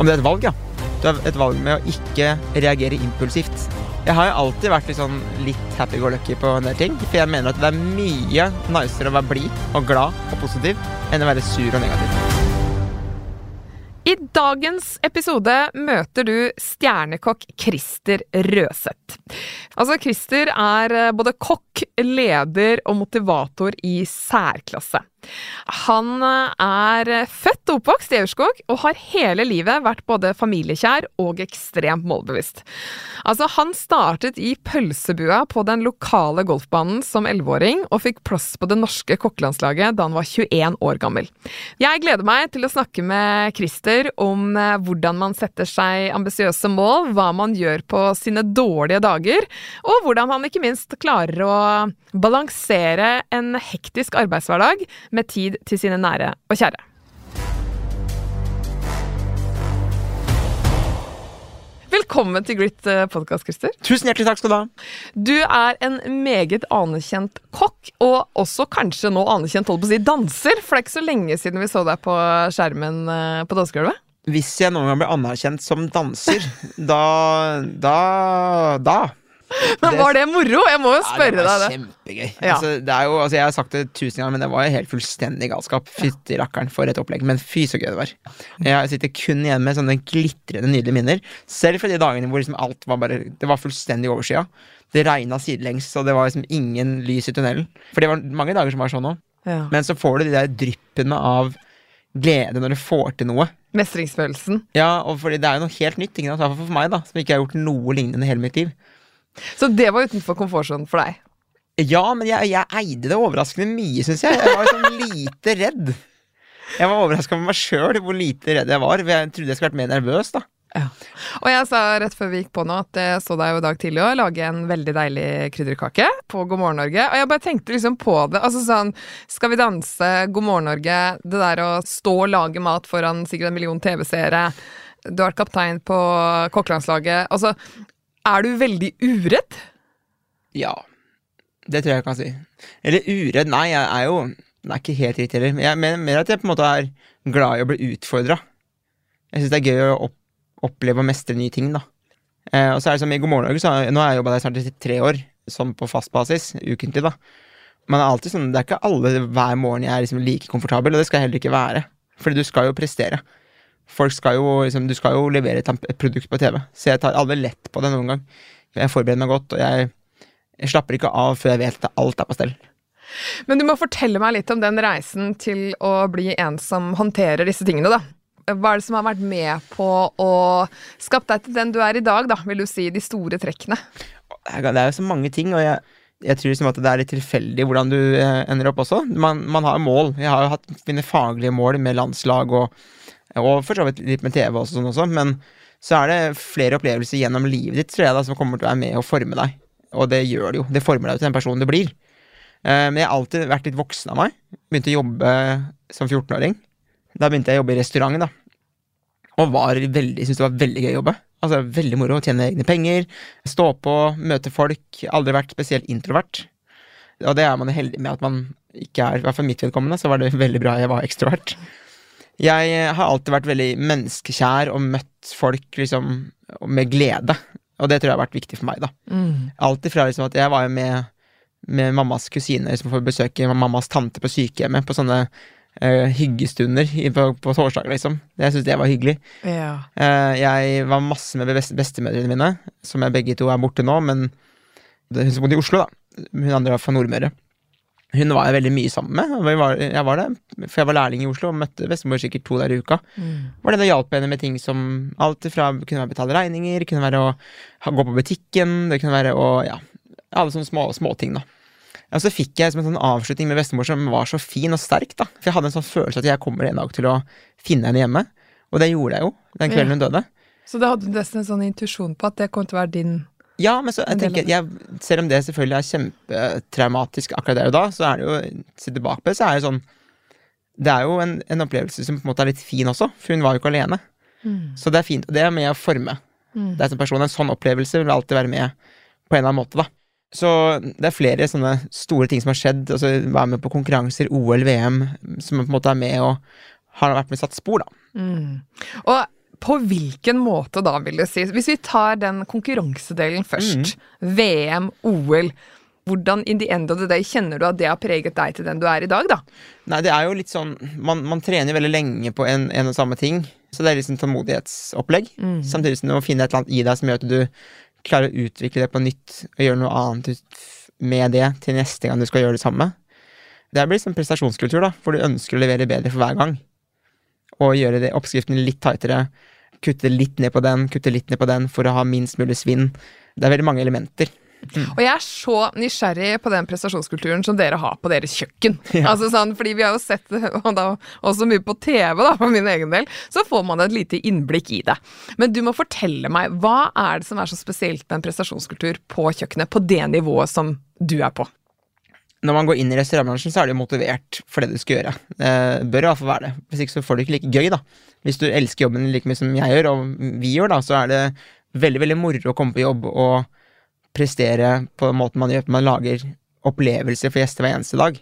Om det er et valg, ja. Du har et valg med å ikke reagere impulsivt. Jeg har jo alltid vært litt, sånn litt happy-go-lucky på en del ting. For jeg mener at det er mye nicere å være blid og glad og positiv enn å være sur og negativ. I dagens episode møter du stjernekokk Christer Røseth. Altså, Christer er eh, både kokk, leder og motivator i særklasse. Han eh, er født og oppvokst i Aurskog, og har hele livet vært både familiekjær og ekstremt målbevisst. Altså, han startet i pølsebua på den lokale golfbanen som elleveåring, og fikk plass på det norske kokkelandslaget da han var 21 år gammel. Jeg gleder meg til å snakke med Christer om eh, hvordan man setter seg ambisiøse mål, hva man gjør på sine dårlige dager, og hvordan han ikke minst klarer å balansere en hektisk arbeidshverdag med tid til sine nære og kjære. Velkommen til Grit podkast, Christer. Tusen hjertelig takk skal du ha. Du er en meget anerkjent kokk, og også kanskje nå anerkjent holdt på å si danser, for det er ikke så lenge siden vi så deg på skjermen eh, på dansegulvet. Hvis jeg noen gang blir anerkjent som danser, da Da Da Men var det moro? Jeg må jo spørre ja, det var deg. Kjempegøy. Ja. Altså, det er jo, altså, jeg har sagt det tusen ganger, men det var jo helt fullstendig galskap. Fytti rakkeren for et opplegg. Men fy så gøy det var. Jeg sitter kun igjen med sånne glitrende, nydelige minner. Selv fra de dagene hvor liksom alt var bare Det var fullstendig overskya. Det regna sidelengs, og det var liksom ingen lys i tunnelen. For det var mange dager som var sånn òg. Ja. Men så får du de der dryppene av glede når du får til noe. Mestringsfølelsen. Ja, og fordi det er jo noe helt nytt, ikke sant? for meg, da, som ikke har gjort noe lignende i hele mitt liv. Så det var utenfor komfortsonen for deg. Ja, men jeg, jeg eide det overraskende mye, syns jeg. Jeg var sånn lite redd. Jeg var overraska over meg sjøl hvor lite redd jeg var. Jeg trodde jeg skulle vært mer nervøs, da. Og jeg sa rett før vi gikk på nå at jeg så deg jo i dag tidlig òg lage en veldig deilig krydderkake på God morgen Norge. Og jeg bare tenkte liksom på det. Altså sånn Skal vi danse, God morgen Norge, det der å stå og lage mat foran sikkert en million TV-seere. Du har vært kaptein på kokkelandslaget. Altså, er du veldig uredd? Ja. Det tror jeg jeg kan si. Eller uredd. Nei, jeg er jo Det er ikke helt riktig heller. Jeg mener mer at jeg på en måte er glad i å bli utfordra. Jeg syns det er gøy å opp, oppleve og mestre nye ting, da. Eh, og så er det som i God morgen Norge, så nå har jeg jobba der snart i tre år, sånn på fast basis, ukentlig, da. Men det er alltid sånn, det er ikke alle hver morgen jeg er liksom like komfortabel, og det skal jeg heller ikke være. Fordi du skal jo prestere. Folk skal jo, liksom, du skal jo levere et, produkt på TV, så jeg tar aldri lett på det noen gang. Jeg forbereder meg godt, og jeg, jeg slapper ikke av før jeg vet at alt er på stell. Men du må fortelle meg litt om den reisen til å bli en som håndterer disse tingene, da. Hva er det som har vært med på å skape deg til den du er i dag, da, vil du si, de store trekkene? Det er jo så mange ting, og jeg, jeg tror liksom at det er litt tilfeldig hvordan du eh, ender opp også. Man, man har mål. Jeg har jo hatt mine faglige mål med landslag og, og for så vidt litt med TV også, sånn også, men så er det flere opplevelser gjennom livet ditt tror jeg da, som kommer til å være med og forme deg. Og det gjør det jo. Det former deg til den personen du blir. Eh, men jeg har alltid vært litt voksen av meg. Begynte å jobbe som 14-åring. Da begynte jeg å jobbe i restaurant, da. Og var veldig, syntes det var veldig gøy å jobbe. Altså Veldig moro å tjene egne penger, stå på, møte folk. Aldri vært spesielt introvert. Og det er man heldig med at man ikke er. I hvert fall mitt vedkommende så var det veldig bra jeg var ekstrovert. Jeg eh, har alltid vært veldig menneskekjær og møtt folk liksom med glede. Og det tror jeg har vært viktig for meg, da. Alt ifra liksom at jeg var jo med, med mammas kusine liksom, for å besøke mammas tante på sykehjemmet på sånne eh, hyggestunder på, på torsdag, liksom. Jeg syns det var hyggelig. Ja. Uh, jeg var masse med best, bestemødrene mine, som jeg begge to er borte nå, men det, hun som bodde i Oslo, da. Hun andre var fra Nordmøre. Hun var jeg veldig mye sammen med. Jeg var, jeg var det, for jeg var lærling i Oslo og møtte bestemor sikkert to der i uka. Var det da hjalp henne med ting som alt fra kunne være å betale regninger, kunne være å ha, gå på butikken, det kunne være å ja, alle sånne små småting, da. Og så fikk jeg som en sånn avslutning med bestemor som var så fin og sterk, da. For jeg hadde en sånn følelse at jeg kommer en dag til å finne henne hjemme. Og det gjorde jeg jo, den kvelden hun døde. Så da hadde du nesten en sånn intuisjon på at det kom til å være din Ja, men så jeg tenker, jeg, selv om det selvfølgelig er kjempetraumatisk akkurat der og da, så er det jo Se tilbake på det, så er det sånn Det er jo en, en opplevelse som på en måte er litt fin også, for hun var jo ikke alene. Så det er fint. Og det er med å forme deg som person. En sånn opplevelse vil alltid være med på en eller annen måte, da. Så det er flere sånne store ting som har skjedd. Altså Være med på konkurranser, OL, VM, som på en måte er med og har vært med og satt spor, da. Og På hvilken måte da, vil du si? Hvis vi tar den konkurransedelen først. VM, OL. Hvordan in the end of the day kjenner du at det har preget deg til den du er i dag, da? Nei, det er jo litt sånn Man, man trener veldig lenge på en, en og samme ting. Så det er liksom tålmodighetsopplegg. Samtidig som du må finne et eller annet i deg som gjør at du klarer å utvikle det på nytt og gjøre noe annet med det til neste gang du skal gjøre det samme. Det blir sånn prestasjonskultur, da, hvor du ønsker å levere bedre for hver gang. Og gjøre det, oppskriften litt tightere. Kutte litt ned på den, kutte litt ned på den for å ha minst mulig svinn. Det er veldig mange elementer. Og jeg er så nysgjerrig på den prestasjonskulturen som dere har på deres kjøkken. Ja. Altså sånn, fordi vi har jo sett det og da, også mye på TV, da, for min egen del. Så får man et lite innblikk i det. Men du må fortelle meg, hva er det som er så spesielt med en prestasjonskultur på kjøkkenet, på det nivået som du er på? Når man går inn i restaurantbransjen, så er du motivert for det du skal gjøre. Eh, bør i hvert fall være det. Hvis ikke så får du ikke like gøy, da. Hvis du elsker jobben like mye som jeg gjør, og vi gjør, da, så er det veldig, veldig moro å komme på jobb og prestere på den måten man gjør. Man lager opplevelser for gjester hver eneste dag.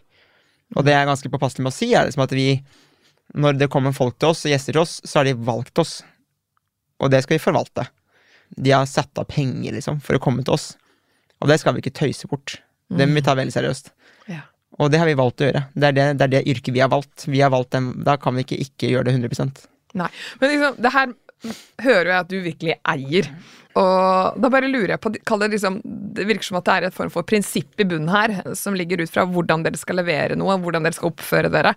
Og det jeg er ganske påpasselig med å si, er liksom at vi, når det kommer folk til oss, og gjester til oss, så har de valgt oss. Og det skal vi forvalte. De har satt av penger, liksom, for å komme til oss. Og det skal vi ikke tøyse bort. Det må vi ta veldig seriøst. Ja. Og det har vi valgt å gjøre. Det er det, det er det yrket vi har valgt. Vi har valgt dem, Da kan vi ikke ikke gjøre det 100% Nei. Men liksom, det her hører jeg at du virkelig eier. Og da bare lurer jeg på det, liksom, det virker som at det er et form for prinsipp i bunnen her, som ligger ut fra hvordan dere skal levere noe, hvordan dere skal oppføre dere.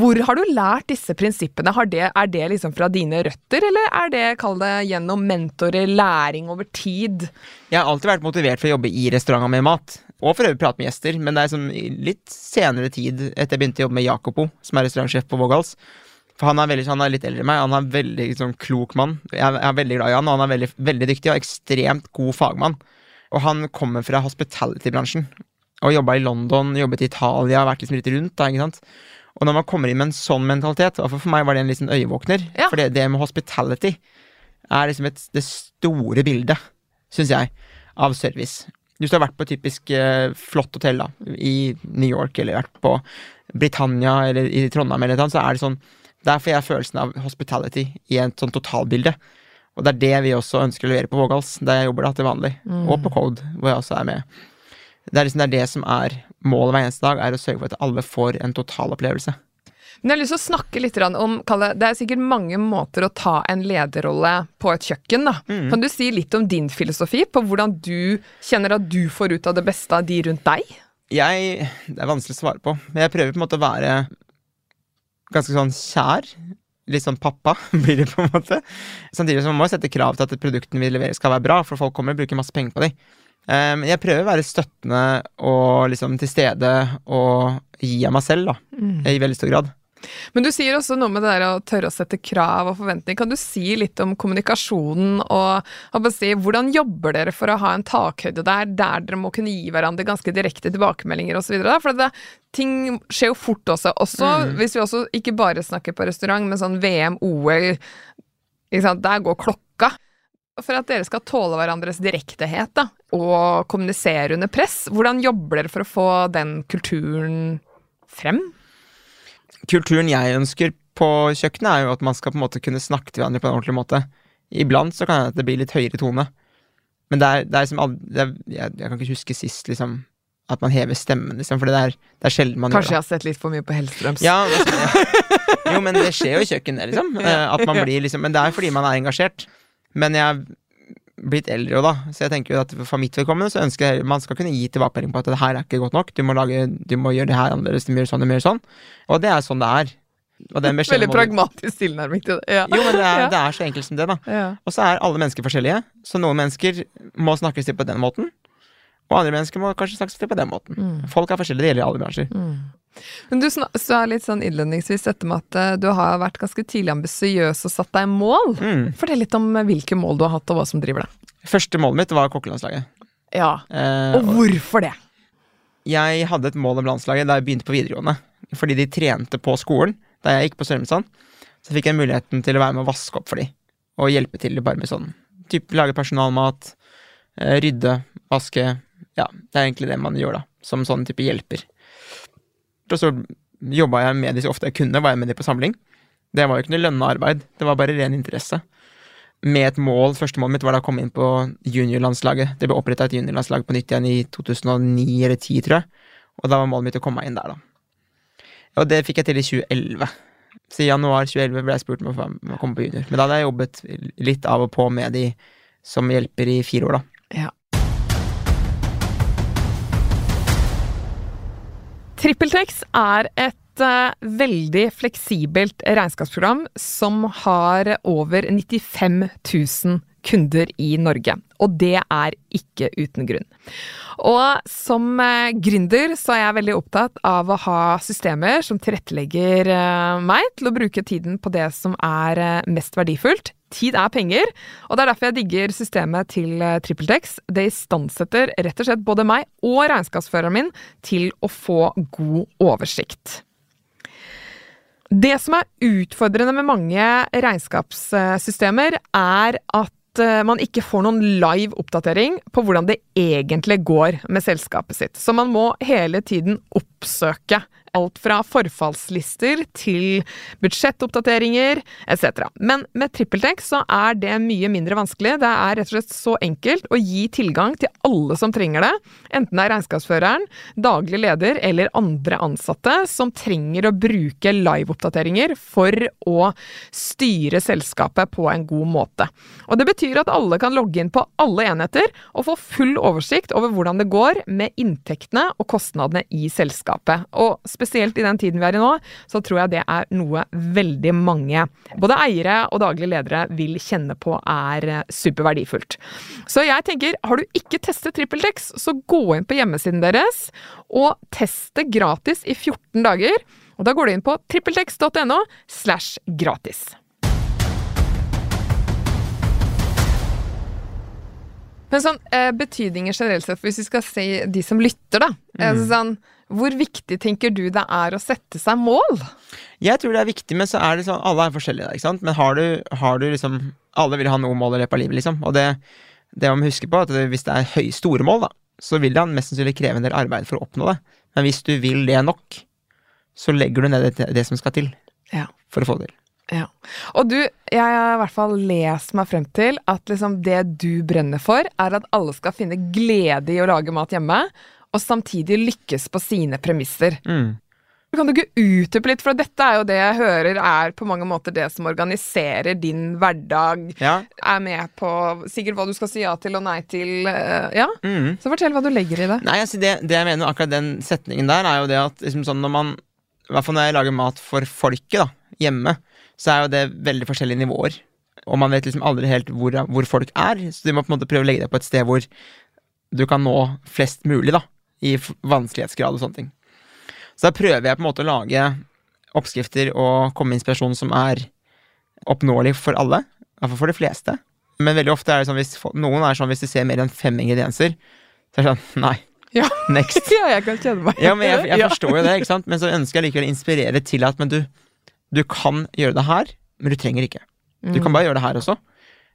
Hvor har du lært disse prinsippene? Det, er det liksom fra dine røtter, eller er det, kall det, gjennom mentorer, læring over tid? Jeg har alltid vært motivert for å jobbe i restauranter med mat. Og for øvrig prate med gjester, men det er sånn litt senere tid, etter jeg begynte å jobbe med Jacopo, som er restaurantsjef på Vågals. For han er, veldig, han er litt eldre enn meg, han er en veldig liksom, klok mann. Jeg er, jeg er veldig glad i han, og han er veldig, veldig dyktig og ekstremt god fagmann. Og han kommer fra hospitality-bransjen. Og jobba i London, jobbet i Italia, vært liksom litt rundt. da, ikke sant? Og når man kommer inn med en sånn mentalitet, for for meg var det en liten øyevåkner. Ja. For det, det med hospitality er liksom et, det store bildet, syns jeg, av service. Hvis du har vært på et typisk eh, flott hotell da, i New York, eller vært på Britannia eller i Trondheim, eller noe, så er det sånn Der får jeg følelsen av hospitality i et sånn totalbilde. Og det er det vi også ønsker å levere på Vågals, der jeg jobber da til vanlig. Og på Code, hvor jeg også er med. Det er liksom det, er det som er målet hver eneste dag, er å sørge for at alle får en totalopplevelse. Men jeg har lyst til å snakke litt om det, er sikkert mange måter å ta en lederrolle på et kjøkken. da. Kan du si litt om din filosofi på hvordan du kjenner at du får ut av det beste av de rundt deg? Jeg Det er vanskelig å svare på, men jeg prøver på en måte å være ganske sånn kjær. Litt sånn pappa, blir det på en måte. Samtidig som man må sette krav til at produktene vi leverer skal være bra, for folk kommer og bruker masse penger på dem. Um, jeg prøver å være støttende og liksom til stede og gi av meg selv, da. I veldig stor grad. Men du sier også noe med det der å tørre å sette krav og forventning. Kan du si litt om kommunikasjonen og si, hvordan jobber dere for å ha en takhøyde der, der dere må kunne gi hverandre ganske direkte tilbakemeldinger osv.? For det, ting skjer jo fort også. Også hvis vi også ikke bare snakker på restaurant, men sånn VM, OL? Der går klokka. For at dere skal tåle hverandres direktehet da, og kommunisere under press, hvordan jobber dere for å få den kulturen frem? Kulturen jeg ønsker på kjøkkenet, er jo at man skal på en måte kunne snakke til hverandre på en ordentlig måte. Iblant så kan det hende det blir litt høyere tone. Men det er, det er som det er, jeg, jeg kan ikke huske sist liksom at man hever stemmen, liksom, for det er, det er sjelden man Kanskje gjør jeg har sett litt for mye på Hellstrøms. Ja, jo, men det skjer jo i kjøkkenet, liksom. Eh, At man blir liksom Men det er fordi man er engasjert. Men jeg blitt eldre da, så jeg tenker jo at for mitt vedkommende så ønsker jeg man skal kunne gi tilbakemelding på at det her er ikke godt nok. Du må, lage, du må gjøre det her annerledes, du må gjøre sånn, du må gjøre sånn. Og det er sånn det er. Og Veldig pragmatisk tilnærming til det. Ja. Jo, men det er, Ja. det er så enkelt som det, da. Ja. Og så er alle mennesker forskjellige, så noen mennesker må snakkes til på den måten. Og andre mennesker må kanskje snakkes til på den måten. Folk er forskjellige, det gjelder i alle bransjer. Men du sa litt sånn innledningsvis dette med at eh, du har vært ganske tidlig ambisiøs og satt deg mål. Mm. Fortell litt om eh, hvilke mål du har hatt, og hva som driver deg. Første målet mitt var kokkelandslaget. Ja. Eh, Og hvorfor det? jeg hadde et mål om landslaget da jeg begynte på videregående. Fordi de trente på skolen da jeg gikk på Sørumsand. Så fikk jeg muligheten til å være med å vaske opp for dem. Og hjelpe til bare med sånn typ lage personalmat, eh, rydde, vaske. Ja, det er egentlig det man gjør, da. Som sånn type hjelper. Og så jobba jeg med de så ofte jeg kunne, var jeg med de på samling. Det var jo ikke noe lønna arbeid, det var bare ren interesse. Med et mål, første målet mitt var da å komme inn på juniorlandslaget. Det ble oppretta et juniorlandslag på nytt igjen i 2009 eller 2010, tror jeg. Og da var målet mitt å komme meg inn der, da. Og det fikk jeg til i 2011. Så i januar 2011 ble jeg spurt om å om å komme på junior. Men da hadde jeg jobbet litt av og på med de som hjelper i fire år, da. Ja. TrippelTex er et uh, veldig fleksibelt regnskapsprogram som har over 95 000 kunder i Norge. Og det er ikke uten grunn. Og som eh, gründer så er jeg veldig opptatt av å ha systemer som tilrettelegger eh, meg til å bruke tiden på det som er eh, mest verdifullt. Tid er penger, og det er derfor jeg digger systemet til TrippelTex. Det istandsetter rett og slett både meg og regnskapsføreren min til å få god oversikt. Det som er utfordrende med mange regnskapssystemer, er at eh, man ikke får noen live oppdatering på hvordan det egentlig går med selskapet sitt. Så man må hele tiden oppsøke alt fra forfallslister til budsjettoppdateringer etc. Men med TrippelTex så er det mye mindre vanskelig. Det er rett og slett så enkelt å gi tilgang til alle som trenger det, enten det er regnskapsføreren, daglig leder eller andre ansatte som trenger å bruke liveoppdateringer for å styre selskapet på en god måte. Og det betyr at alle kan logge inn på alle enheter og få full oversikt over hvordan det går med inntektene og kostnadene i selskapet. Og spesielt i den tiden vi er i nå, så tror jeg det er noe veldig mange, både eiere og daglige ledere, vil kjenne på er eh, superverdifullt. Så jeg tenker, har du ikke testet TrippelTex, så gå inn på hjemmesiden deres og test det gratis i 14 dager. Og da går du inn på trippeltex.no slash gratis. Men sånn, eh, betydninger generelt sett, hvis vi skal se de som lytter, da. Altså, sånn, hvor viktig tenker du det er å sette seg mål? Jeg tror det er viktig, men så er det sånn Alle er forskjellige, ikke sant? Men har du, har du liksom Alle vil ha noe mål i løpet av livet, liksom. Og det, det må huske på, at det, hvis det er høy, store mål, da, så vil det mest sannsynlig kreve en del arbeid for å oppnå det. Men hvis du vil det nok, så legger du ned det, det som skal til Ja. for å få det til. Ja. Og du, jeg har i hvert fall lest meg frem til at liksom det du brenner for, er at alle skal finne glede i å lage mat hjemme, og samtidig lykkes på sine premisser. Mm. Kan du ikke utdype litt, for dette er jo det jeg hører er på mange måter det som organiserer din hverdag, Ja. er med på sikkert hva du skal si ja til og nei til. eh, Ja, Mm. så fortell hva du legger i det. Nei, altså det, det jeg mener akkurat den setningen der, er jo det at liksom sånn når man I hvert fall når jeg lager mat for folket, da, hjemme, så er jo det veldig forskjellige nivåer. Og man vet liksom aldri helt hvor, hvor folk er, så du må på en måte prøve å legge deg på et sted hvor du kan nå flest mulig, da, i vanskelighetsgrad og sånne ting. Så da prøver jeg på en måte å lage oppskrifter og komme med inspirasjon som er oppnåelig for alle, Iallfall for de fleste. Men veldig ofte er det sånn hvis noen er sånn hvis de ser mer enn fem ingredienser, så er det sånn nei, Ja. next. ja, jeg kan kjenne meg Ja, men jeg, jeg forstår jo det, ikke sant? Men så ønsker jeg likevel å inspirere til at men du, du kan gjøre det her, men du trenger ikke. Du kan bare gjøre det her også.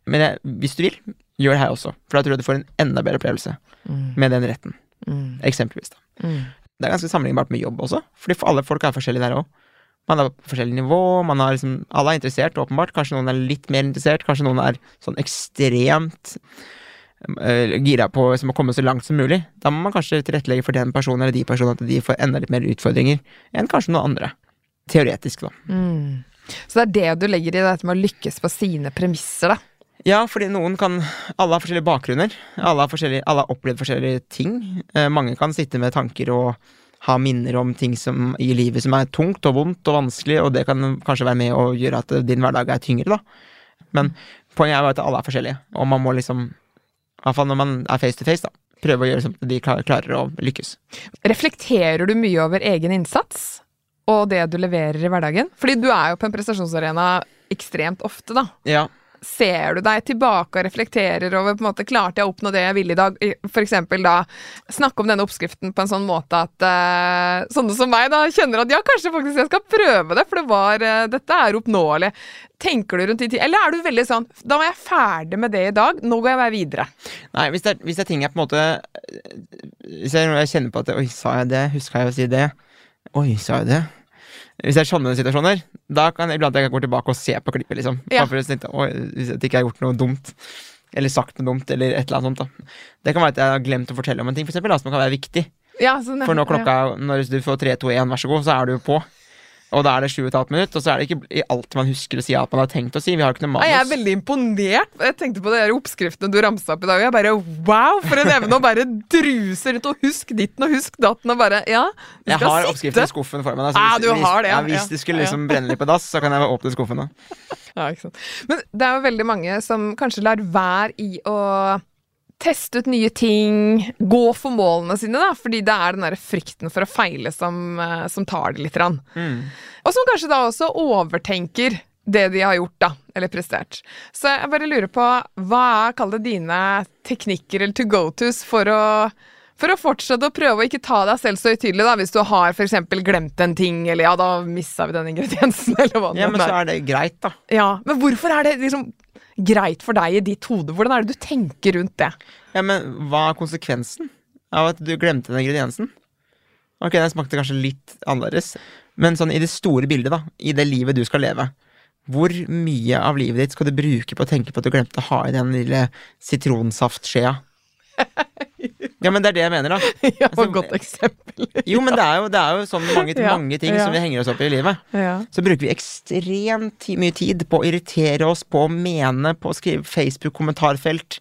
Men jeg, hvis du vil, gjør det her også. For da tror jeg du får en enda bedre opplevelse Mm. med den retten. Mm. Eksempelvis. da. Mm. Det er ganske sammenlignbart med jobb også, fordi for alle folk er forskjellige der òg. Man er på forskjellig nivå, man har liksom, alle er interessert, åpenbart. Kanskje noen er litt mer interessert, kanskje noen er sånn ekstremt uh, gira på liksom, å komme så langt som mulig. Da må man kanskje tilrettelegge for den personen eller de personene at de får enda litt mer utfordringer enn kanskje noen andre. Teoretisk, da. Mm. Så det er det du legger i dette med å lykkes på sine premisser, da. Ja, fordi noen kan Alle har forskjellige bakgrunner. Alle har, forskjellige, alle har opplevd forskjellige ting. Eh, mange kan sitte med tanker og ha minner om ting som, i livet som er tungt og vondt og vanskelig, og det kan kanskje være med å gjøre at din hverdag er tyngre, da. Men poenget er jo at alle er forskjellige, og man må liksom I hvert fall når man er face to face, da. Prøve å gjøre sånn at de klarer å lykkes. Reflekterer du mye over egen innsats og det du leverer i hverdagen? Fordi du er jo på en prestasjonsarena ekstremt ofte, da. Ja. Ser du deg tilbake og reflekterer over på en måte, klarte jeg å oppnå det jeg ville i dag? F.eks. Da snakke om denne oppskriften på en sånn måte at uh, sånne som meg da kjenner at ja, kanskje faktisk jeg skal prøve det, for det var, uh, dette er oppnåelig. Tenker du rundt i tid, eller er du veldig sånn da var jeg ferdig med det i dag, nå går jeg bare videre. Nei, hvis det, er, hvis det er ting jeg på en måte Hvis jeg, jeg kjenner på at Oi, sa jeg det? Huska jeg å si det? Oi, sa jeg det? Hvis det er sånne situasjoner, da kan jeg iblant jeg gå tilbake og se på klippet, liksom. Ja. Bare for å Oi, hvis jeg ikke har gjort noe dumt. Eller sagt noe dumt, eller et eller annet sånt. da Det kan være at jeg har glemt å fortelle om en ting, for eksempel, da, som kan være viktig. Ja, sånn. For når klokka ja. Når du får 3, 2, 1, vær så god, så er du på. Og da er det 7 15 minutter, og så er det ikke i alt man husker å si at man har tenkt å si. Vi har ikke noe Ja, jeg er veldig imponert. Jeg tenkte på de oppskriftene du ramsa opp i dag, og jeg bare wow, for en evne å bare druse rundt og husk ditten og husk datten og bare Ja, Jeg skal har sitte. oppskriften i skuffen for meg. Altså, hvis, ja, du har det, ja. hvis det skulle liksom brenne litt på dass, så kan jeg åpne skuffen. da Ja, ikke sant. Men det er jo veldig mange som kanskje lar være i å teste ut nye ting, gå for målene sine, da, fordi det er den der frykten for å feile som, eh, som tar det litt. Mm. Og som kanskje da også overtenker det de har gjort, da, eller prestert. Så jeg bare lurer på, hva er, kall det dine teknikker eller to go-tos for å for å fortsette å prøve å ikke ta deg selv så høytidelig, da, hvis du har eksempel glemt en ting, eller ja, da missa vi den ingrediensen, eller hva det Ja, men så er. er det greit, da. Ja, men hvorfor er det liksom greit for deg i ditt hode? Hvordan er det du tenker rundt det? Ja, Men hva er konsekvensen av at du glemte den ingrediensen? Ok, den smakte kanskje litt annerledes, men sånn i det store bildet, da, i det livet du skal leve, hvor mye av livet ditt skal du bruke på å tenke på at du glemte å ha i den lille sitronsaftskjea? Ja, men det er det jeg mener, da. Ja, Altså, godt eksempel. Jo, men det er jo, det er jo sånn mange, Ja, mange ting ja. som vi henger oss opp i i livet. Ja. Så bruker vi ekstremt mye tid på å irritere oss, på å mene, på å skrive Facebook-kommentarfelt.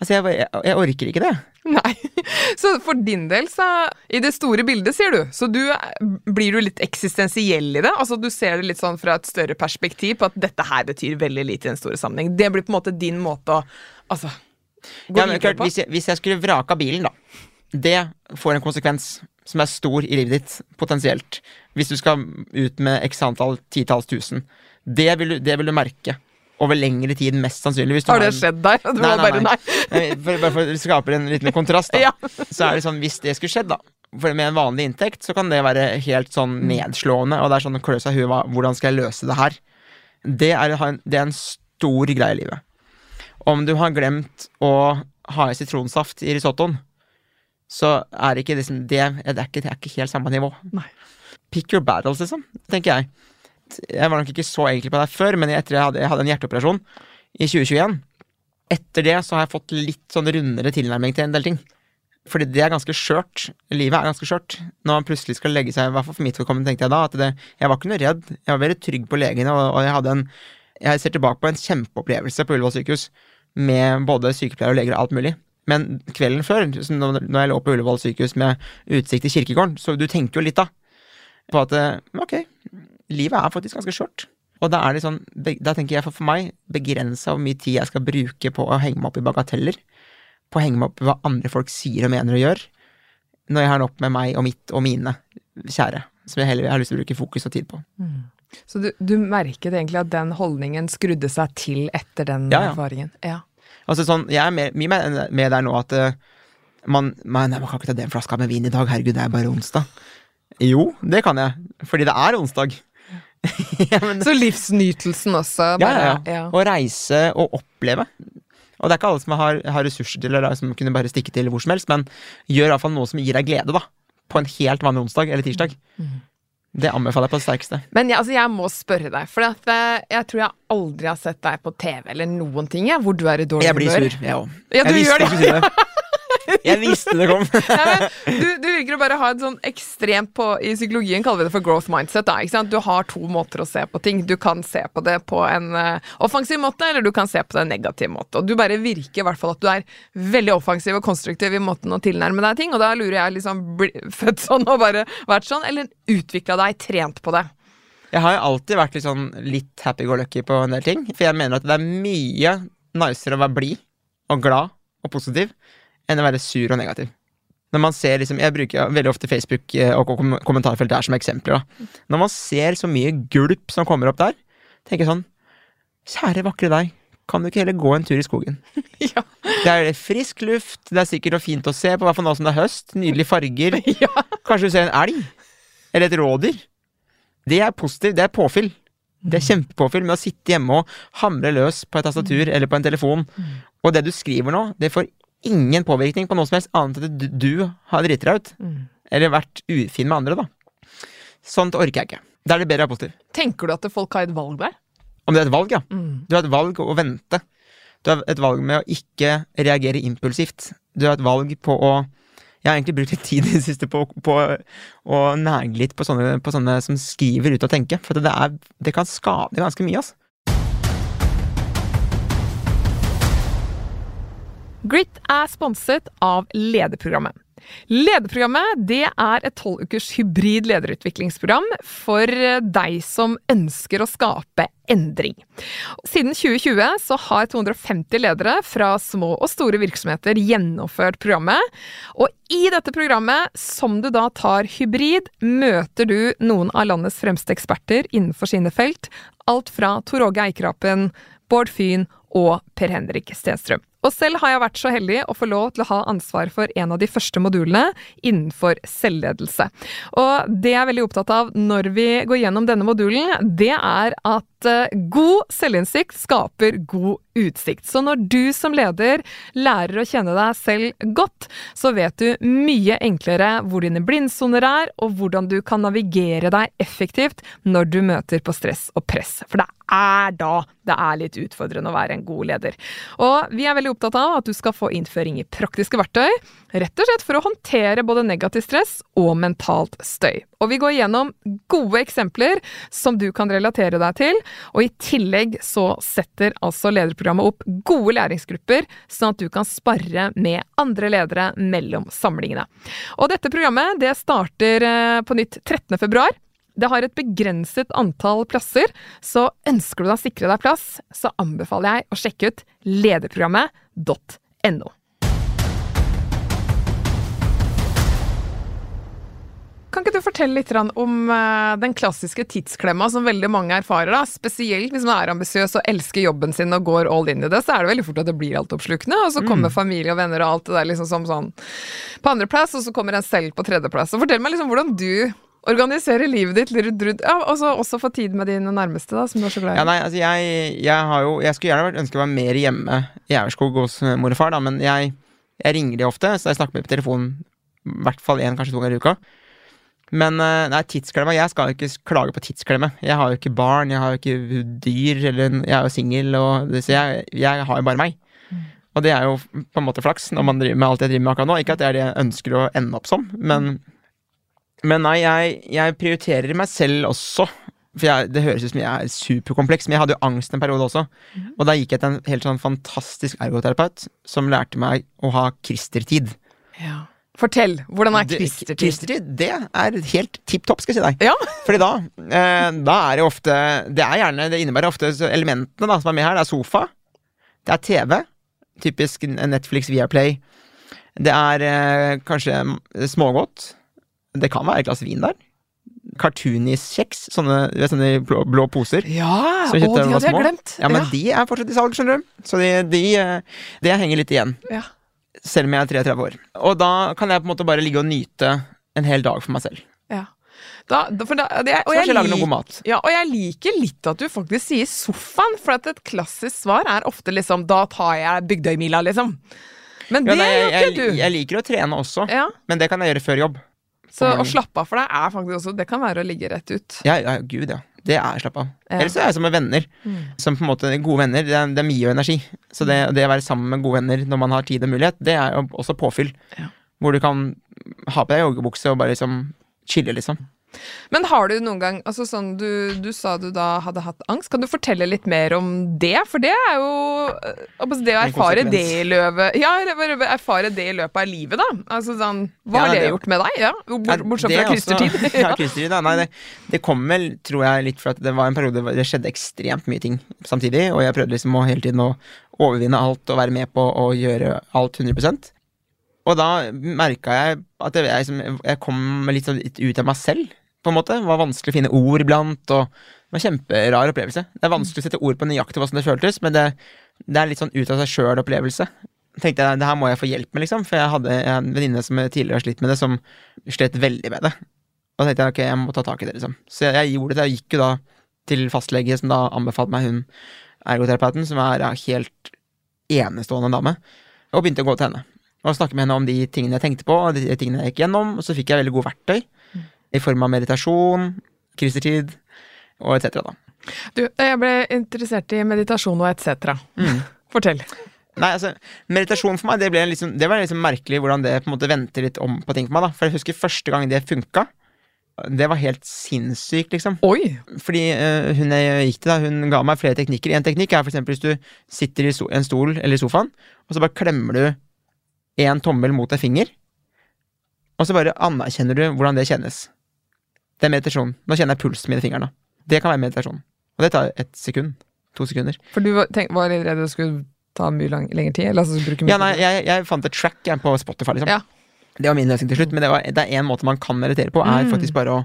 Altså, jeg, jeg, jeg orker ikke det. Nei. Så for din del, så I det store bildet, sier du. Så du blir du litt eksistensiell i det? Altså du ser det litt sånn fra et større perspektiv på at dette her betyr veldig lite i den store sammenheng. Det blir på en måte din måte å Altså Ja, men, klart, hvis, jeg, hvis jeg skulle vraka bilen, da. Det får en konsekvens som er stor i livet ditt, potensielt. Hvis du skal ut med x antall titalls tusen. Det vil, det vil du merke over lengre tid, mest sannsynlig. Hvis du Har det skjedd der? Du Nei, nei, bare nei. nei. For, bare for å skape en liten kontrast, da. Ja. Så er det sånn, hvis det skulle skjedd, da. For med en vanlig inntekt så kan det være helt sånn nedslående, og det er sånn klø seg i huet hvordan skal jeg løse det her? Det er, det er en stor greie i livet. Om du har glemt å ha i sitronsaft i risottoen, så er ikke liksom det Det er ikke, det er ikke helt samme nivå. Nei. Pick your battles, liksom, tenker jeg. Jeg var nok ikke så egentlig på det før, men etter jeg hadde, jeg hadde en hjerteoperasjon i 2021 Etter det så har jeg fått litt sånn rundere tilnærming til en del ting. Fordi det er ganske skjørt. Livet er ganske skjørt. Når man plutselig skal legge seg, i hvert fall for mitt vedkommende, tenkte jeg da, at det, jeg var ikke noe redd. Jeg var veldig trygg på legene, og, og jeg hadde en Jeg ser tilbake på en kjempeopplevelse på Ullevål sykehus med både sykepleiere og leger og alt mulig. Men kvelden før, når jeg lå på Ullevål sykehus med utsikt til kirkegården, så du tenker jo litt da på at eh, ok, livet er faktisk ganske skjørt. Og da er det sånn, da tenker jeg for, for meg begrensa hvor mye tid jeg skal bruke på å henge meg opp i bagateller. På å henge meg opp i hva andre folk sier og mener og gjør. Når jeg har nok med meg og mitt og mine kjære. Som jeg heller har lyst til å bruke fokus og tid på. Så du, du merket egentlig at den holdningen skrudde seg til etter den Ja, ja. erfaringen? Ja. Altså sånn, Jeg er mye mer med der nå at eh, man, man, nei, man kan ikke ta den flaska med vin i dag, herregud, det er bare onsdag. Jo, det kan jeg, fordi det er onsdag. ja, men, Så livsnytelsen også? ja, Bare, ja. Å reise og oppleve. Og det er ikke alle som har, har ressurser til eller som kunne bare stikke til hvor som helst, men gjør iallfall noe som gir deg glede, da. På en helt vanlig onsdag eller tirsdag. Det anbefaler jeg på det sterkeste. Men jeg, altså, jeg må spørre deg, for at, eh, jeg tror jeg aldri har sett deg på TV eller noen ting jeg, hvor du er i dårlig Jeg blir sur, jeg òg. Ja, jeg visste skulle si det. Jeg visste det kom. Ja, du, du virker å bare ha et sånn ekstremt på I psykologien kaller vi det for growth mindset. Da? Du har to måter å se på ting. Du kan se på det på en uh, offensiv måte, eller du kan se på det en negativ måte. Og du bare virker i hvert fall at du er veldig offensiv og konstruktiv i måten å tilnærme deg ting. Og da lurer jeg liksom født sånn og bare vært sånn, eller utvikla deg, trent på det. Jeg har jo alltid vært litt sånn litt happy-go-lucky på en del ting. For jeg mener at det er mye nicere å være blid og glad og positiv enn å være sur og negativ. Når man ser liksom, Jeg bruker veldig ofte Facebook eh, og kom kommentarfelt der som eksempler. da. Når man ser så mye gulp som kommer opp der, tenker jeg sånn Kjære, vakre deg. Kan du ikke heller gå en tur i skogen? ja. Det er frisk luft, det er sikkert og fint å se på, hvert fall nå som det er høst. Nydelige farger. ja. Kanskje du ser en elg? Eller et rådyr? Det er positivt. Det er påfyll. Det er kjempepåfyll med å sitte hjemme og hamre løs på et tastatur eller på en telefon. Og det du skriver nå, det får ingen påvirkning på noe som helst annet enn at du, har driti deg ut. Mm. Eller vært ufin med andre, da. Sånt orker jeg ikke. Da er det bedre å være positiv. Tenker du at folk har et valg der? Om det er et valg, ja. Mm. Du har et valg å vente. Du har et valg med å ikke reagere impulsivt. Du har et valg på å Jeg har egentlig brukt litt tid i det siste på, på å nære litt på sånne, på sånne som skriver ut og tenker. For det, er, det kan skade ganske mye, altså. Grit er sponset av Lederprogrammet. Lederprogrammet det er et tolvukers hybrid lederutviklingsprogram for deg som ønsker å skape endring. Siden 2020 så har 250 ledere fra små og store virksomheter gjennomført programmet. Og i dette programmet, som du da tar hybrid, møter du noen av landets fremste eksperter innenfor sine felt. Alt fra Tor Åge Eikrapen, Bård Fyn og Per Henrik Stenstrøm. Og selv har jeg vært så heldig å få lov til å ha ansvar for en av de første modulene innenfor selvledelse. Og det jeg er veldig opptatt av når vi går gjennom denne modulen, det er at eh, god selvinnsikt skaper god utsikt. Så når du som leder lærer å kjenne deg selv godt, så vet du mye enklere hvor dine blindsoner er, og hvordan du kan navigere deg effektivt når du møter på stress og press. For det er da det er litt utfordrende å være en god leder. Og vi er veldig opptatt av at du skal få innføring i praktiske verktøy, rett og slett for å håndtere både negativ stress og mentalt støy. Og vi går gjennom gode eksempler som du kan relatere deg til, og i tillegg så setter altså lederprogrammet opp gode læringsgrupper, sånn at du kan sparre med andre ledere mellom samlingene. Og dette programmet det starter eh, på nytt 13. februar. Det har et begrenset antall plasser, så ønsker du deg å sikre deg plass, så anbefaler jeg å sjekke ut lederprogrammet.no. Kan ikke du fortelle litt om uh, den klassiske tidsklemma som veldig mange erfarer? da? Spesielt hvis man er ambisiøs og elsker jobben sin og går all in i det, så er det veldig fort at det blir altoppslukende, og så kommer familie og venner og alt det der liksom som sånn på andreplass, og så kommer en selv på tredjeplass. Så fortell meg liksom hvordan du organiserer livet ditt rundt ja, og så også få tid med dine nærmeste, da, som du er så glad i. Ja, nei, altså jeg, jeg har jo Jeg skulle gjerne vært- ønske å være mer hjemme i Aurskog hos eh, mor og far, da, men jeg, jeg ringer de ofte, så jeg snakker med dem på telefon i hvert fall én, kanskje to ganger i uka. Men eh, nei, tidsklemma Jeg skal jo ikke klage på tidsklemme. Jeg har jo ikke barn, jeg har jo ikke dyr, eller jeg er jo singel, og så jeg, jeg har jo bare meg. Og det er jo på en måte flaks når man driver med alt jeg driver med akkurat nå. Ikke at det er det jeg ønsker å ende opp som, men, men nei, jeg, jeg prioriterer meg selv også. For jeg, Det høres ut som jeg er superkompleks, men jeg hadde jo angst en periode også. Og da gikk jeg til en helt sånn fantastisk ergoterapeut som lærte meg å ha kristertid. Ja. Fortell, hvordan er kristertid? Kristertid, det er helt tipp topp, skal jeg si deg. Ja. Fordi da, eh, da er det ofte Det er gjerne, det innebærer ofte elementene da, som er med her. Det er sofa, det er TV, typisk Netflix Viaplay. Det er eh, kanskje smågodt. Det kan være et glass vin der. Cartoonis-kjeks, sånne, sånne blå, blå poser. Ja! Å, de jeg hadde jeg glemt. Ja, men de er fortsatt i salg, skjønner du. Så de, de, eh, det henger litt igjen. ja. Selv om jeg er 33 år. Og da kan jeg på en måte bare ligge og nyte en hel dag for meg selv. ja. Da, da, da, det, og, jeg lik- mat. ja, og jeg liker litt at du faktisk sier sofaen, for at et klassisk svar er ofte liksom 'da tar jeg Bygdøymila', liksom. Men Ja, det nei, jeg, gjør ikke jeg, du. jeg liker å trene også, ja, men det kan jeg gjøre før jobb. Så å slappe av for deg er faktisk også Det kan være å ligge rett ut. Ja, ja gud, ja. Det er slapp av. Ja. Ellers så er jeg som med venner. Mm. Som på en måte Gode venner, er, det er mye energi. Så det, det å være sammen med gode venner når man har tid og mulighet, det er jo også påfyll. Ja. Hvor du kan ha på deg joggebukse og bare liksom chille, liksom. Men har du noen gang altså sånn, du, du sa du da hadde hatt angst. Kan du fortelle litt mer om det? For det er jo øh, altså Det å erfare det i løpet Ja, erfare det i løpet av livet, da. Altså sånn Hva Ja, har det, det- gjort med deg? Ja, Ja, bort- Bortsett fra fra også- ja, kristertid. Nei, det, det kom vel, tror jeg, litt for at det var en periode hvor det skjedde ekstremt mye ting samtidig, og jeg prøvde liksom å hele tiden å overvinne alt og være med på å gjøre alt 100 Og da merka jeg at jeg, jeg, jeg kom litt, sånn litt ut av meg selv, på en måte. Det var vanskelig å finne ord iblant, og det var en kjemperar opplevelse. Det er vanskelig å sette ord på nøyaktig hvordan det føltes, men det, det er litt sånn ut av seg sjøl-opplevelse. Tenkte jeg, det her må jeg få hjelp med, liksom, for jeg hadde en venninne som tidligere har slitt med det, som slet veldig med det. Og da tenkte jeg ok, jeg må ta tak i det, liksom. Så jeg, gjorde det. Jeg gikk jo da til fastlege, som da anbefalte meg hun ergoterapeuten, som er ja, helt enestående dame, og begynte å gå til henne. Og snakke med henne om de tingene jeg tenkte på, og de tingene jeg gikk gjennom, og så fikk jeg veldig gode verktøy. I form av meditasjon, krisertid, og etc. da. Du, jeg ble interessert i meditasjon og etc. Mm. Fortell. Nei, altså, meditasjon for meg, det, ble liksom, det var liksom merkelig hvordan det på en måte vendte litt om på ting for meg. da For jeg husker første gang det funka. Det var helt sinnssykt, liksom. Oi! Fordi uh, hun jeg gikk til, da, hun ga meg flere teknikker. En teknikk er eksempel hvis du sitter i en stol eller i sofaen, og så bare klemmer du én tommel mot en finger, og så bare anerkjenner du hvordan det kjennes. Det er meditasjon. Nå kjenner jeg pulsen min i fingrene. Det kan være meditasjon. Og det tar ett sekund. To sekunder. For du var, tenk, var litt redd det skulle ta mye lang, lengre tid? Eller altså bruke mye Ja, nei, jeg, jeg fant et track jeg, på Spotify, liksom. Ja. Det var min løsning til slutt, men det, var, det er én måte man kan meditere på, er Mm. faktisk bare å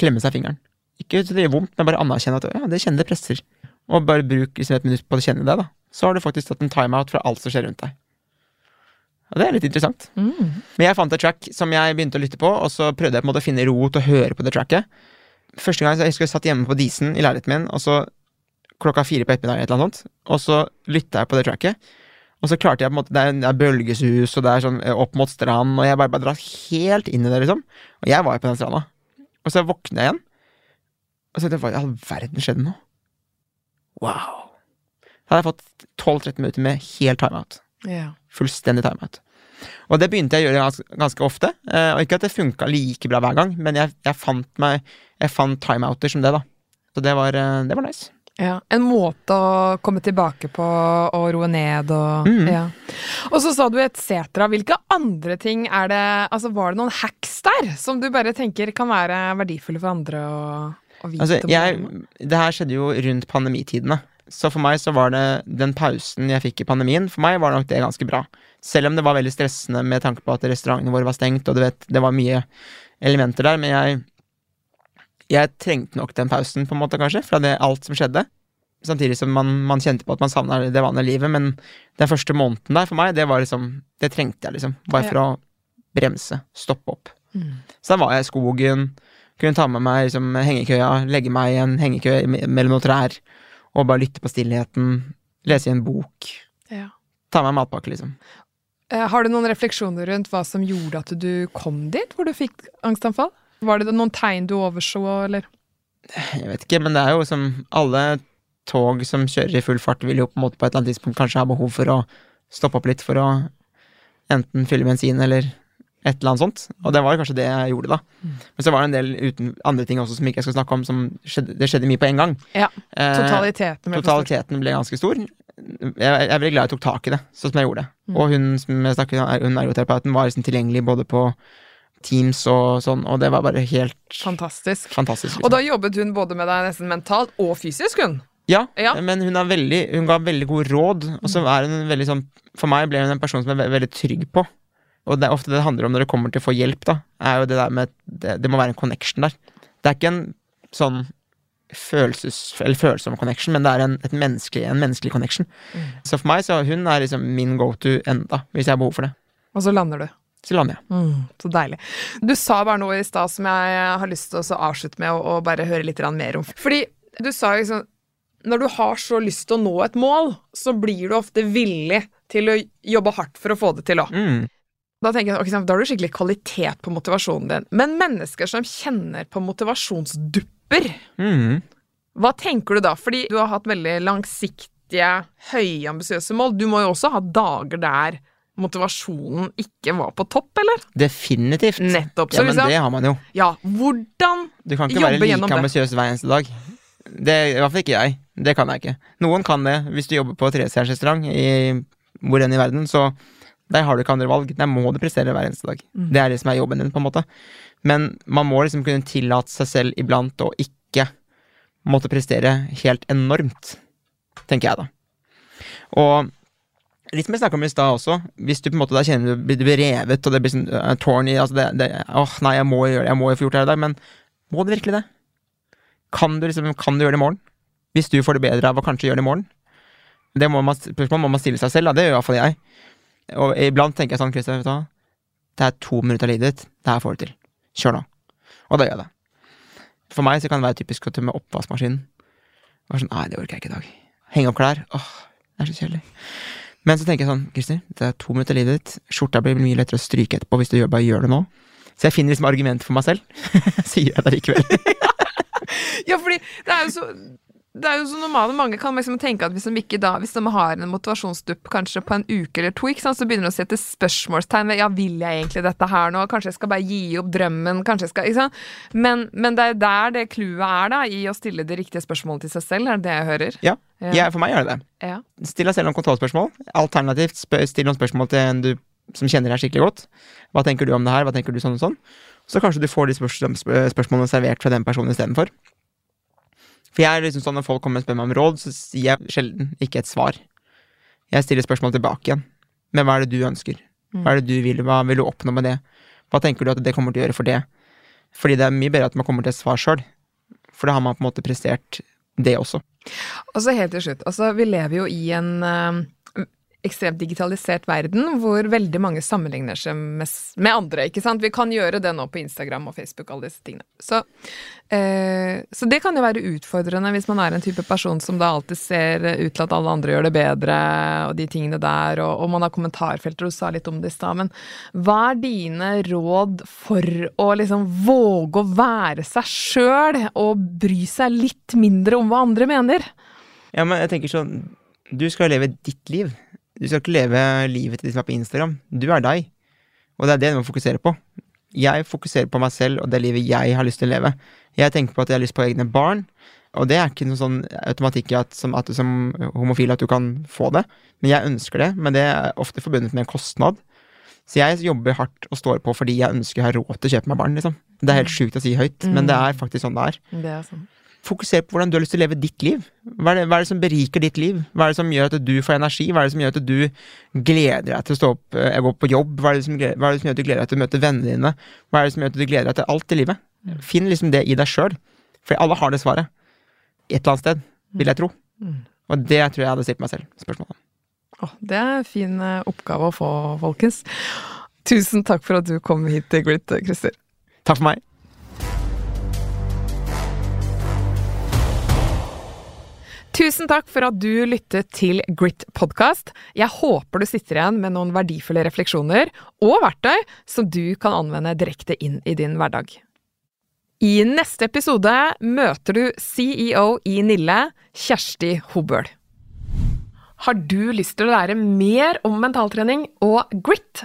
klemme seg fingeren. Ikke så det gjør vondt, men bare anerkjenne at ja, det kjenner det presser. Og bare bruk liksom, et minutt på å kjenne det, da. Så har du faktisk tatt en timeout fra alt som skjer rundt deg. Og det er litt interessant. Mm. Men jeg fant et track som jeg begynte å lytte på, og så prøvde jeg på en måte å finne ro til å høre på det tracket. Første gang så jeg husker jeg satt hjemme på Disen i leiligheten min, og så klokka fire på ettermiddagen, et eller annet sånt, og så lytta jeg på det tracket. Og så klarte jeg på en måte Det er, det bølgesus, og det er sånn eh, opp mot strand, og jeg bare, bare dratt helt inn i det, liksom. Og jeg var jo på den stranda. Og så våkner jeg igjen, og så tenkte jeg hva i all verden skjedde nå? Wow. Da hadde jeg fått 12-13 minutter med helt timeout. Ja. Fullstendig timeout. Og det begynte jeg å gjøre ganske, ofte. eh, og ikke at det funka like bra hver gang, men jeg, jeg fant meg Jeg fant timeouter som det, da. Så det var, eh, det var nice. Ja, En måte å komme tilbake på og roe ned og mm. ja. Og så sa du et cetera. Hvilke andre ting er det Altså, var det noen hacks der som du bare tenker kan være verdifulle for andre å, å vite? Altså, jeg, det her skjedde jo rundt pandemitidene. Så for meg så var det den pausen jeg fikk i pandemien, for meg var nok det ganske bra. Selv om det var veldig stressende med tanke på at restaurantene våre var stengt, og du vet, det var mye elementer der, men jeg jeg trengte nok den pausen, på en måte, kanskje, fra det, alt som skjedde. Samtidig som man, man kjente på at man savna det vanlige livet, men den første måneden der for meg, det var liksom Det trengte jeg, liksom. Bare for å bremse. Stoppe opp. Mm. Så da var jeg i skogen, kunne ta med meg liksom, hengekøya, legge meg i en hengekøye mellom noen trær, og bare lytte på stillheten, lese i en bok. Ja. Ta med matpakke, liksom. Eh, Har du noen refleksjoner rundt hva som gjorde at du kom dit, hvor du fikk angstanfall? Var det noen tegn du overså, eller? Jeg vet ikke, men det er jo som alle tog som kjører i full fart, vil jo på en måte på et eller annet tidspunkt kanskje ha behov for å stoppe opp litt for å enten fylle bensin eller et eller annet sånt. Og det var kanskje det jeg gjorde, da. Men så var det en del uten, andre ting også som ikke jeg skal snakke om, som skjedde, det skjedde mye på en gang. Ja, Eh, Totaliteten ble for. Totaliteten ble ganske stor. Jeg, jeg er veldig glad jeg tok tak i det, sånn som jeg gjorde det. Mm. Og hun som jeg snakket om, hun ergoterapeuten, var liksom tilgjengelig både på Teams og sånn, og det var bare helt Fantastisk. fantastisk. Liksom. Og da jobbet hun både med deg nesten mentalt og fysisk, hun. ja, Ja. men hun, veldig, hun ga veldig god råd, og så er hun veldig sånn For meg ble hun en person som jeg er veldig trygg på. Og det er ofte det det handler om når det kommer til å få hjelp, da, er jo det der med Det, det må være en connection der. Det er ikke en sånn følelses, eller følsom connection, men det er en, et menneskelig, en menneskelig connection. Så for meg så hun er liksom min go to enda, hvis jeg har behov for det. Og så lander du. Så lander jeg. Mm, så deilig. Du sa bare noe i stad som jeg har lyst til å avslutte med, og, bare høre litt mer om. Fordi du sa liksom Når du har så lyst til å nå et mål, så blir du ofte villig til å jobbe hardt for å få det til òg. Mm. Da tenker jeg, ok, da har du skikkelig kvalitet på motivasjonen din. Men mennesker som kjenner på motivasjonsdupper, Mm. hva tenker du da? Fordi du har hatt veldig langsiktige, høye, ambisiøse mål. Du må jo også ha dager der motivasjonen ikke var på topp, eller? Definitivt. Nettopp. Ja, men liksom, det har man jo. ja, hvordan Du kan ikke være like det. ambisiøs hver eneste dag. Det I hvert fall ikke jeg. Det kan jeg ikke. Noen kan det. Hvis du jobber på trestjerners restaurant i hvor enn i verden, så der har du ikke andre valg. Der må du prestere hver eneste dag. Mm. Det er det som er jobben din, på en måte. Men man må liksom kunne tillate seg selv iblant å ikke måtte prestere helt enormt, tenker jeg da. Og litt som jeg snakka om i stad også, hvis du på en måte da kjenner du blir revet, og det blir sånn uh, tårn i altså det, det, Åh, nei, jeg må gjøre det, jeg må jo få gjort det her i dag, men må du virkelig det? Kan du liksom, kan du gjøre det i morgen? Hvis du får det bedre av å kanskje gjøre det i morgen? Det må man, spørsmålet må man stille seg selv, da. Det gjør iallfall jeg. Og iblant tenker jeg sånn, Christian, vet du hva? Det er to minutter av livet ditt. Det her får du til. Kjør nå. Og da gjør jeg det. For meg så kan det være typisk å tømme oppvaskmaskinen. Bare sånn, nei, det orker jeg ikke i dag. Henge opp klær. Åh, det er så kjedelig. Men så tenker jeg sånn, Christer, det er to minutter av livet ditt. Skjorta blir mye lettere å stryke etterpå hvis du bare gjør det nå. Så jeg finner liksom argument for meg selv. Sier jeg det likevel. Ja, fordi det er jo så det er jo så normalt, Mange kan liksom tenke at hvis de ikke da, hvis de har en motivasjonsdupp kanskje på en uke eller to, sant, så begynner de å sette spørsmålstegn ved ja, vil jeg egentlig dette her nå, kanskje jeg skal bare gi opp drømmen, kanskje jeg skal ikke sant? Men, men det er der det clouet er, da, i å stille det riktige spørsmålet til seg selv, er det det jeg hører? Ja, Ja. ja for meg gjør det det. Ja. Still deg selv noen kontrollspørsmål. Alternativt still noen spørsmål til en du som kjenner deg skikkelig godt. Hva tenker du om det her? Hva tenker du sånn og sånn? Så kanskje du får de spørs spør- spørsmålene servert fra den personen istedenfor. For jeg er liksom sånn Når folk kommer og spør meg om råd, så sier jeg sjelden ikke et svar. Jeg stiller spørsmål tilbake igjen. Men hva er det du ønsker? Hva er det du vil? Hva vil du oppnå med det? Hva tenker du at det kommer til å gjøre for det? Fordi det er mye bedre at man kommer til et svar sjøl. For da har man på en måte prestert det også. Og så helt til slutt, altså vi lever jo i en eh, ekstremt digitalisert verden hvor veldig mange sammenligner seg med, med andre, ikke sant? Vi kan gjøre det nå på Instagram og Facebook, alle disse tingene. Så, eh, så det kan jo være utfordrende hvis man er en type person som da alltid ser ut til at alle andre gjør det bedre, og de tingene der, og, og man har kommentarfelter, du sa litt om det i stad, men hva er dine råd for å liksom våge å være seg sjøl, og bry seg litt mindre om hva andre mener? Ja, men jeg tenker sånn Du skal leve ditt liv. Du skal ikke leve livet til de som er på Instagram. Du er deg. Og det er det du må fokusere på. Jeg fokuserer på meg selv og det livet jeg har lyst til å leve. Jeg tenker på at jeg har lyst på egne barn, og det er ikke noe sånn automatikk at, som, at du som homofil at du kan få det. Men jeg ønsker det, men det er ofte forbundet med en kostnad. Så jeg jobber hardt og står på fordi jeg ønsker å ha råd til å kjøpe meg barn, liksom. Det er helt sjukt å si høyt, men det er faktisk sånn det er. Det er sånn. Fokuser på hvordan du har lyst til å leve ditt liv. Hva er, det, hva er det som beriker ditt liv? Hva er det som gjør at du får energi? Hva er det som gjør at du gleder deg til å stå opp eh, gå på jobb? Hva er, det som, gleder- hva er det som gjør at du gleder deg til å møte vennene dine? Hva er det som gjør at du gleder deg til alt i livet? Finn liksom det i deg sjøl. For alle har det svaret. Et eller annet sted, vil jeg tro. Og det tror jeg jeg hadde stilt meg selv spørsmål om. Åh, det er en fin eh, oppgave å få, folkens. Tusen takk for at du kom hit til Grit, Christer. Takk for meg. Tusen takk for at du lyttet til Grit podkast. Jeg håper du sitter igjen med noen verdifulle refleksjoner og verktøy som du kan anvende direkte inn i din hverdag. I neste episode møter du CEO i Nille, Kjersti Hobøl. Har du lyst til å lære mer om mentaltrening og grit?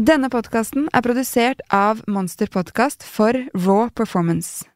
Denne podkasten er produsert av Monster Podkast for Raw Performance.